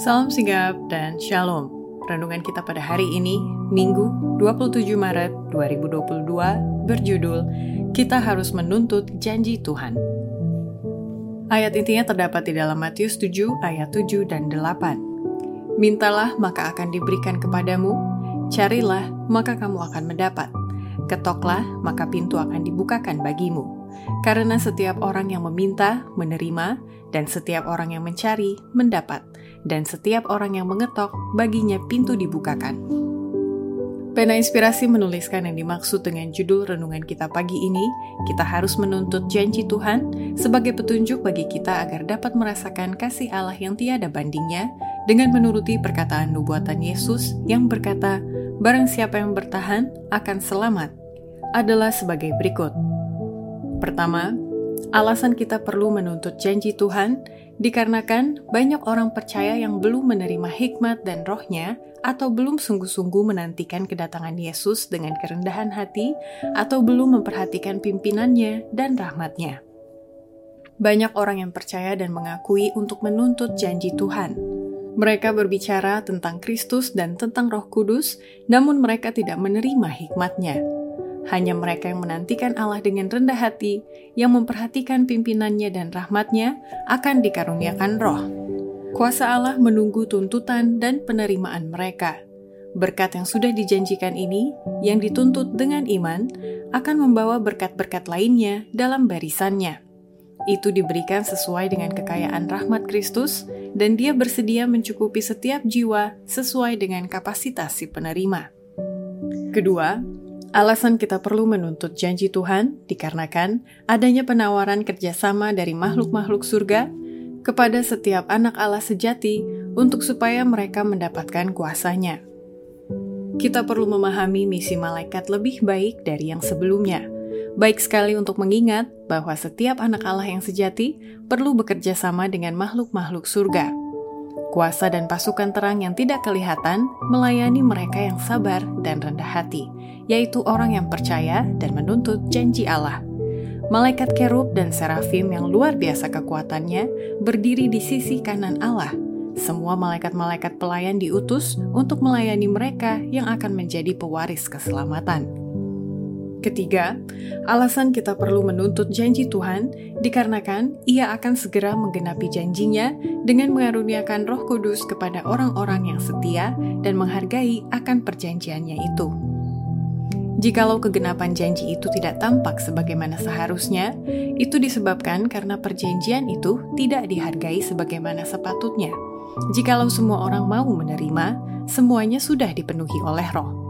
Salam sigap dan shalom. Renungan kita pada hari ini, Minggu 27 Maret 2022, berjudul Kita Harus Menuntut Janji Tuhan. Ayat intinya terdapat di dalam Matius 7 ayat 7 dan 8. Mintalah maka akan diberikan kepadamu, carilah maka kamu akan mendapat, ketoklah maka pintu akan dibukakan bagimu. Karena setiap orang yang meminta, menerima, dan setiap orang yang mencari, mendapat dan setiap orang yang mengetok, baginya pintu dibukakan. Pena Inspirasi menuliskan yang dimaksud dengan judul renungan kita pagi ini, kita harus menuntut janji Tuhan sebagai petunjuk bagi kita agar dapat merasakan kasih Allah yang tiada bandingnya dengan menuruti perkataan nubuatan Yesus yang berkata, barang siapa yang bertahan akan selamat, adalah sebagai berikut. Pertama, alasan kita perlu menuntut janji Tuhan Dikarenakan banyak orang percaya yang belum menerima hikmat dan rohnya atau belum sungguh-sungguh menantikan kedatangan Yesus dengan kerendahan hati atau belum memperhatikan pimpinannya dan rahmatnya. Banyak orang yang percaya dan mengakui untuk menuntut janji Tuhan. Mereka berbicara tentang Kristus dan tentang roh kudus, namun mereka tidak menerima hikmatnya. Hanya mereka yang menantikan Allah dengan rendah hati, yang memperhatikan pimpinannya dan rahmatnya, akan dikaruniakan roh. Kuasa Allah menunggu tuntutan dan penerimaan mereka. Berkat yang sudah dijanjikan ini, yang dituntut dengan iman, akan membawa berkat-berkat lainnya dalam barisannya. Itu diberikan sesuai dengan kekayaan rahmat Kristus, dan dia bersedia mencukupi setiap jiwa sesuai dengan kapasitas si penerima. Kedua, Alasan kita perlu menuntut janji Tuhan dikarenakan adanya penawaran kerjasama dari makhluk-makhluk surga kepada setiap anak Allah sejati untuk supaya mereka mendapatkan kuasanya. Kita perlu memahami misi malaikat lebih baik dari yang sebelumnya. Baik sekali untuk mengingat bahwa setiap anak Allah yang sejati perlu bekerja sama dengan makhluk-makhluk surga kuasa dan pasukan terang yang tidak kelihatan melayani mereka yang sabar dan rendah hati, yaitu orang yang percaya dan menuntut janji Allah. Malaikat kerub dan serafim yang luar biasa kekuatannya berdiri di sisi kanan Allah. Semua malaikat-malaikat pelayan diutus untuk melayani mereka yang akan menjadi pewaris keselamatan. Ketiga, alasan kita perlu menuntut janji Tuhan dikarenakan Ia akan segera menggenapi janjinya dengan mengaruniakan Roh Kudus kepada orang-orang yang setia dan menghargai akan perjanjiannya itu. Jikalau kegenapan janji itu tidak tampak sebagaimana seharusnya, itu disebabkan karena perjanjian itu tidak dihargai sebagaimana sepatutnya. Jikalau semua orang mau menerima, semuanya sudah dipenuhi oleh Roh.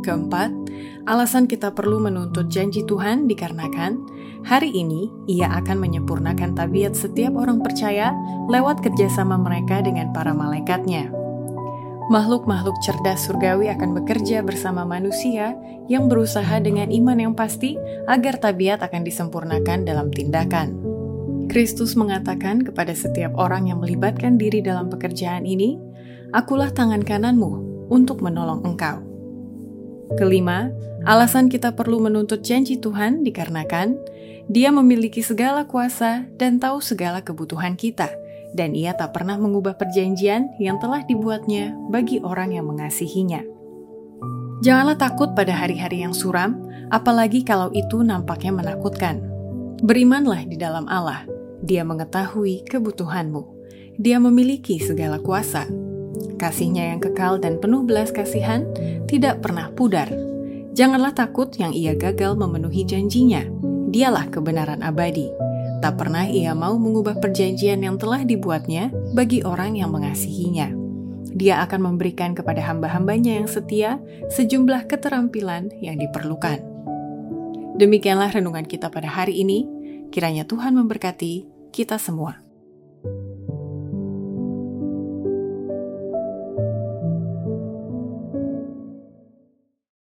Keempat, alasan kita perlu menuntut janji Tuhan dikarenakan hari ini Ia akan menyempurnakan tabiat setiap orang percaya lewat kerjasama mereka dengan para malaikatnya. Makhluk-makhluk cerdas surgawi akan bekerja bersama manusia yang berusaha dengan iman yang pasti agar tabiat akan disempurnakan dalam tindakan. Kristus mengatakan kepada setiap orang yang melibatkan diri dalam pekerjaan ini, "Akulah tangan kananmu untuk menolong engkau." Kelima, alasan kita perlu menuntut janji Tuhan dikarenakan Dia memiliki segala kuasa dan tahu segala kebutuhan kita, dan Ia tak pernah mengubah perjanjian yang telah dibuatnya bagi orang yang mengasihinya. Janganlah takut pada hari-hari yang suram, apalagi kalau itu nampaknya menakutkan. Berimanlah di dalam Allah, Dia mengetahui kebutuhanmu. Dia memiliki segala kuasa Kasihnya yang kekal dan penuh belas kasihan tidak pernah pudar. Janganlah takut yang ia gagal memenuhi janjinya. Dialah kebenaran abadi. Tak pernah ia mau mengubah perjanjian yang telah dibuatnya bagi orang yang mengasihinya. Dia akan memberikan kepada hamba-hambanya yang setia sejumlah keterampilan yang diperlukan. Demikianlah renungan kita pada hari ini. Kiranya Tuhan memberkati kita semua.